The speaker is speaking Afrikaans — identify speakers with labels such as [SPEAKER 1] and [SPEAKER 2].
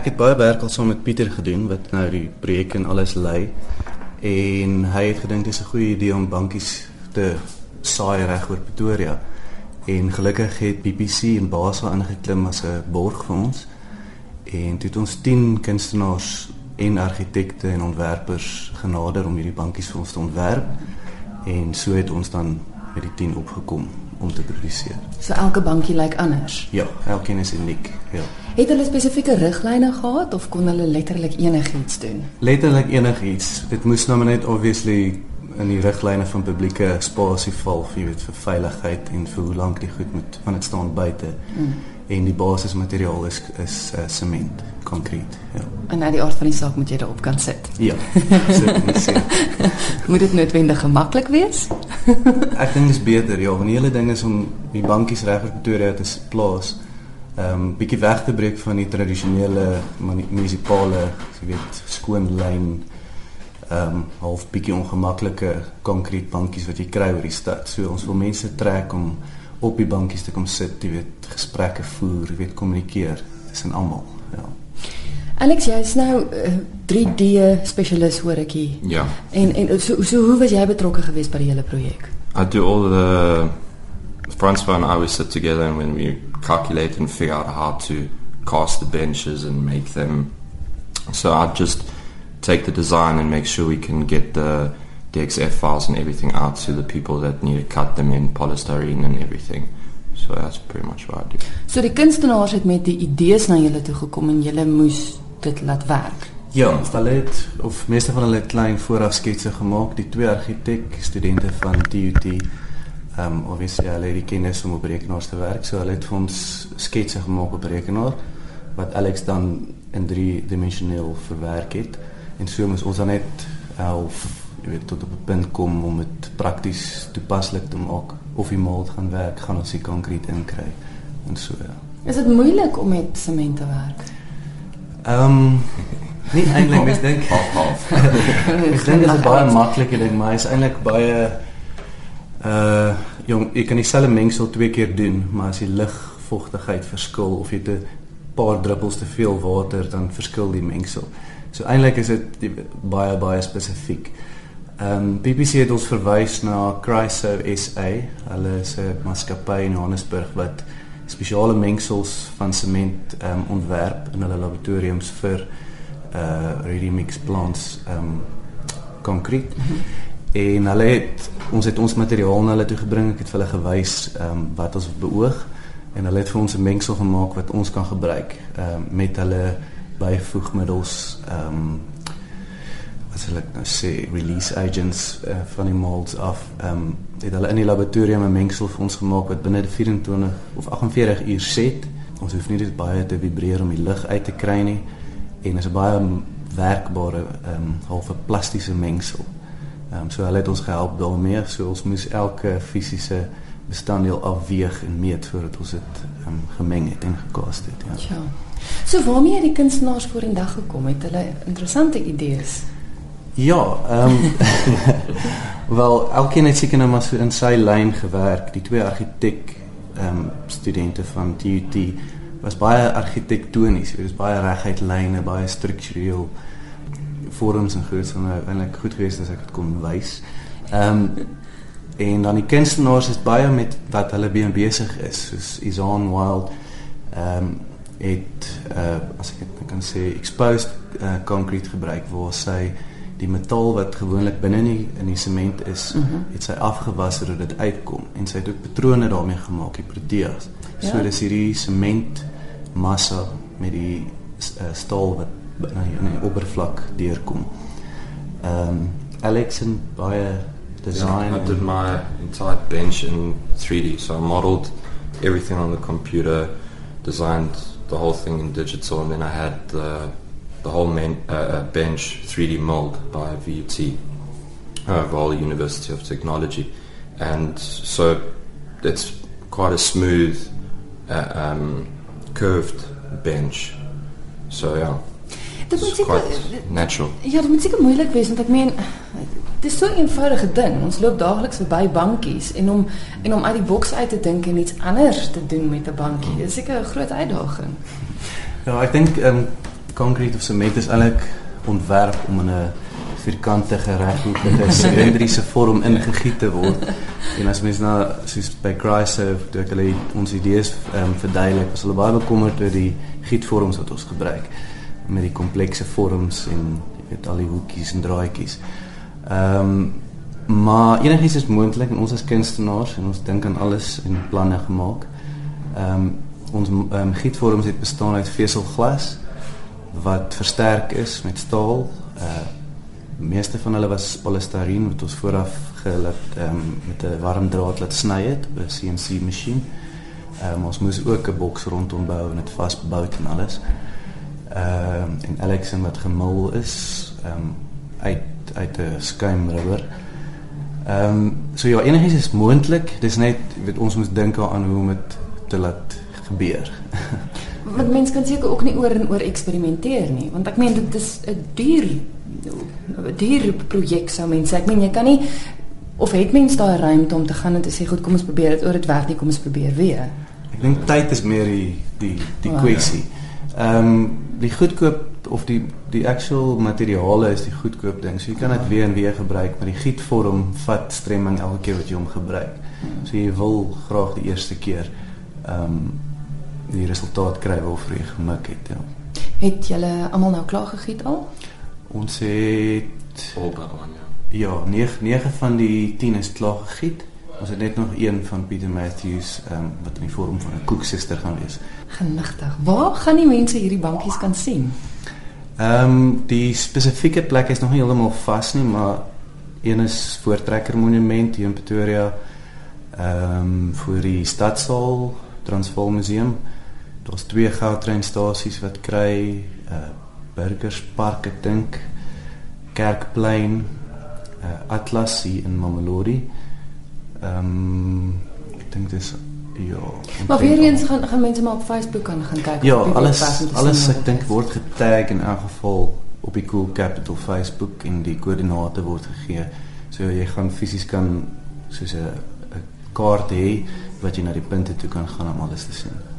[SPEAKER 1] Ek het baie werk al saam met Pieter gedoen wat nou die projek en alles lei. En hy het gedink dit is 'n goeie idee om bankies te saai reg oor Pretoria. En gelukkig het BBC en Basa ingeklim as 'n borg vir ons. En toe het ons 10 kunstenaars en argitekte en ontwerpers genader om hierdie bankies vir ons te ontwerp. En so het ons dan met die 10 opgekom om te produseer.
[SPEAKER 2] So elke bankie lyk anders.
[SPEAKER 1] Ja, elkeen is uniek. Ja.
[SPEAKER 2] Het hulle spesifieke riglyne gehad of kon hulle letterlik enigiets doen?
[SPEAKER 1] Letterlik enigiets. Dit moes nou net obviously in die riglyne van publieke spasie val, jy weet, vir veiligheid en vir hoe lank die goed moet van dit staan buite. Mm. En die basismateriaal is is uh, sement, konkreet. Ja.
[SPEAKER 2] En na die aard van die saak moet jy daarop kan sit.
[SPEAKER 1] Ja. Moet sê.
[SPEAKER 2] Moet dit noodwendig gemaklik wees?
[SPEAKER 1] Ek dink dit is beter, ja, want die hele ding is om die bankies reg oor Pretoria te plaas. Ehm um, bietjie weg te breek van die tradisionele munisipale, jy weet, skoon lyn ehm um, half bietjie ongemaklike konkrete bankies wat jy kry oor die stad. So ons wil mense trek om op die bankies te kom sit, jy weet, gesprekke voer, jy weet, kommunikeer tussen almal. Ja.
[SPEAKER 2] Alex, jy is nou uh, 3D spesialis hoor ek hier.
[SPEAKER 3] Ja.
[SPEAKER 2] En en so so hoe was jy betrokke geweest by die hele projek?
[SPEAKER 3] I do all the Francois and I we sit together and when we calculate and figure out how to cast the benches and make them. So I just take the design and make sure we can get the DXF files and everything out to the people that need to cut them in polystyrene and everything. So that's pretty much what I do.
[SPEAKER 2] So die kunstenaars het met die idees na julle toe gekom en julle moes dit laat werk.
[SPEAKER 1] Ja, hulle het of meeste van hulle het klein voorafsketse gemaak, die twee argitek studente van TUT. Ehm um, obviously hulle het die kennis om op rekenaars te werk, so hulle het vir ons sketse gemaak op rekenaar wat Alex dan in 3-dimensioneel verwerk het en so moes ons dan net half jy weet tot op 'n punt kom om dit prakties toepaslik te maak of die mold gaan werk, gaan ons die konkreet inkry en so ja.
[SPEAKER 2] Is dit moeilik om met sement te werk?
[SPEAKER 1] Ehm um, nie eintlik mens dink ek dink dit is baie makliker ding, maar is eintlik baie uh jong, jy kan dieselfde mengsel twee keer doen, maar as die lugvochtigheid verskil of jy 'n paar druppels te veel water dan verskil die mengsel. So eintlik is dit baie baie spesifiek. Ehm um, BBC het ons verwys na Chryso SA. Hulle is 'n maatskappy in Johannesburg wat spesiale mengsels van sement ehm um, ontwerp in hulle laboratoriums vir uh ready mix plants ehm um, konkreet. En hulle het ons het ons materiaal na hulle toe gebring. Ek het vir hulle gewys ehm um, wat ons beoog en hulle het vir ons 'n mengsel gemaak wat ons kan gebruik ehm um, met hulle byvoegmiddels ehm um, wat sal ek nou sê release agents uh, van die molds af. Ehm um, het hulle in die laboratorium 'n mengsel vir ons gemaak wat binne 24 of 48 uur set. Ons hoef nie dit baie te vibreer om die lug uit te kry nie. En is 'n baie werkbare ehm um, half 'n plastiese mengsel. Ehm um, so hulle het ons gehelp daarmee. So ons moes elke fisiese bestanddeel afweeg en meet voordat ons dit um, gemeng het en gekaas het ja.
[SPEAKER 2] Ja. So waarmee het die kunstenaars vorendag gekom? Het hulle interessante idees?
[SPEAKER 1] Ja, ehm um, wel elkeen het seker nou maar so in sy lyn gewerk. Die twee argitek ehm um, studente van TUT was baie argitektonies. Dit was baie reguit lyne, baie struktureel vorms en goed en eintlik goed geweest as ek dit kon wys. Ehm um, en dan die kunstenaars is baie met wat hulle besig is, soos Izan Wild ehm um, het uh, as ek dit kan sê exposed uh, concrete gebruik waar sy die metaal wat gewoonlik binne in in die sement is, mm -hmm. het sy afgewas sodat dit uitkom en sy het ook patrone daarmee gemaak, die proteas. Ja. So dis hierdie sement massa met die uh, staal wat na die, die oppervlak deurkom. Ehm um, Alex en baie design.
[SPEAKER 3] Yeah, I did my entire bench in 3D, so I modeled everything on the computer, designed the whole thing in digital, and then I had the the whole main, uh, bench 3D mold by VUT, uh, Vol University of Technology, and so it's quite a smooth, uh, um, curved bench. So yeah.
[SPEAKER 2] Dit
[SPEAKER 3] moet seker natural.
[SPEAKER 2] Ja, dit moet seker moeilik wees want ek meen dis so 'n eenvoudige ding. Ons loop daagliks verby bankies en om en om uit die boks uit te dink en iets anders te doen met 'n bankie. Dis seker 'n groot uitdaging.
[SPEAKER 1] Ja, ek dink ehm um, Concrete of sement is eintlik ontwerp om in 'n vierkantige reghoekige silindriese vorm ingegiet te word. En as mens nou soos by Chrysler toe ek hulle ons idees um, verduidelik, was hulle baie bekommerd oor die gietvorms wat ons gebruik met die komplekse vorms en weet al die hoekies en draadjies. Ehm um, maar enigiets is moontlik en ons as kunstenaars en ons dink aan alles en planne gemaak. Ehm um, ons um, gietvorms het bestaan uit veselglas wat versterk is met staal. Uh meeste van hulle was polistireen wat ons vooraf gelaat um, met 'n warm draad laat sny het op 'n CNC masjien. Ehm um, ons moes ook 'n boks rondom bou en dit vasbou en alles. Ehm um, en Alexen wat gemul is ehm um, uit uit 'n skuimrubber. Ehm um, so ja, enigiets is moontlik. Dis net weet ons moet dink aan hoe om dit te laat gebeur.
[SPEAKER 2] Want mense kan seker ook nie oor en oor eksperimenteer nie, want ek meen dit is 'n duur 'n duur projek sou mense. Ek meen jy kan nie of het mense daai ruimte om te gaan en te sê goed, kom ons probeer dit oor dit werk nie, kom ons probeer weer.
[SPEAKER 1] Ek dink tyd is meer die die die kwessie. Ehm um, die goedkoop of die die actual materiale is die goedkoop ding. So jy kan dit weer en weer gebruik, maar die gietvorm vat stremming elke keer wat jy hom gebruik. So jy wil graag die eerste keer ehm um, die resultaat kry waarvoor jy gemik het. Ja.
[SPEAKER 2] Het julle almal nou klaar gegiet al?
[SPEAKER 1] Ons het
[SPEAKER 3] albei aan ja.
[SPEAKER 1] Ja, 9 9 van die 10 is klaar gegiet. Ons het net nog een van Pieter Matthews um, wat in die vorm van 'n koeksuster gaan wees.
[SPEAKER 2] Genigtig. Waar gaan die mense hierdie bankies kan sien?
[SPEAKER 1] Ehm um, die spesifieke plek is nog nie heeltemal vas nie, maar een is Voortrekker Monument hier in Pretoria. Ehm um, vir die Stadsaal Transvaal Museum. Daar's twee goudtreinstasies wat kry uh Burgerspark ek dink Kerkplein uh Atlas hier in Mamelodi. Ehm um, ek dink dis ja.
[SPEAKER 2] Maar weer eens gaan gaan mense maar op Facebook kan gaan kyk.
[SPEAKER 1] Ja, alles alles ek dink word getag in elk geval op die Cool Capital Facebook en die koördinate word gegee. So jy gaan fisies kan soos 'n 'n kaart hê wat jy na die punte toe kan gaan om alles te sien.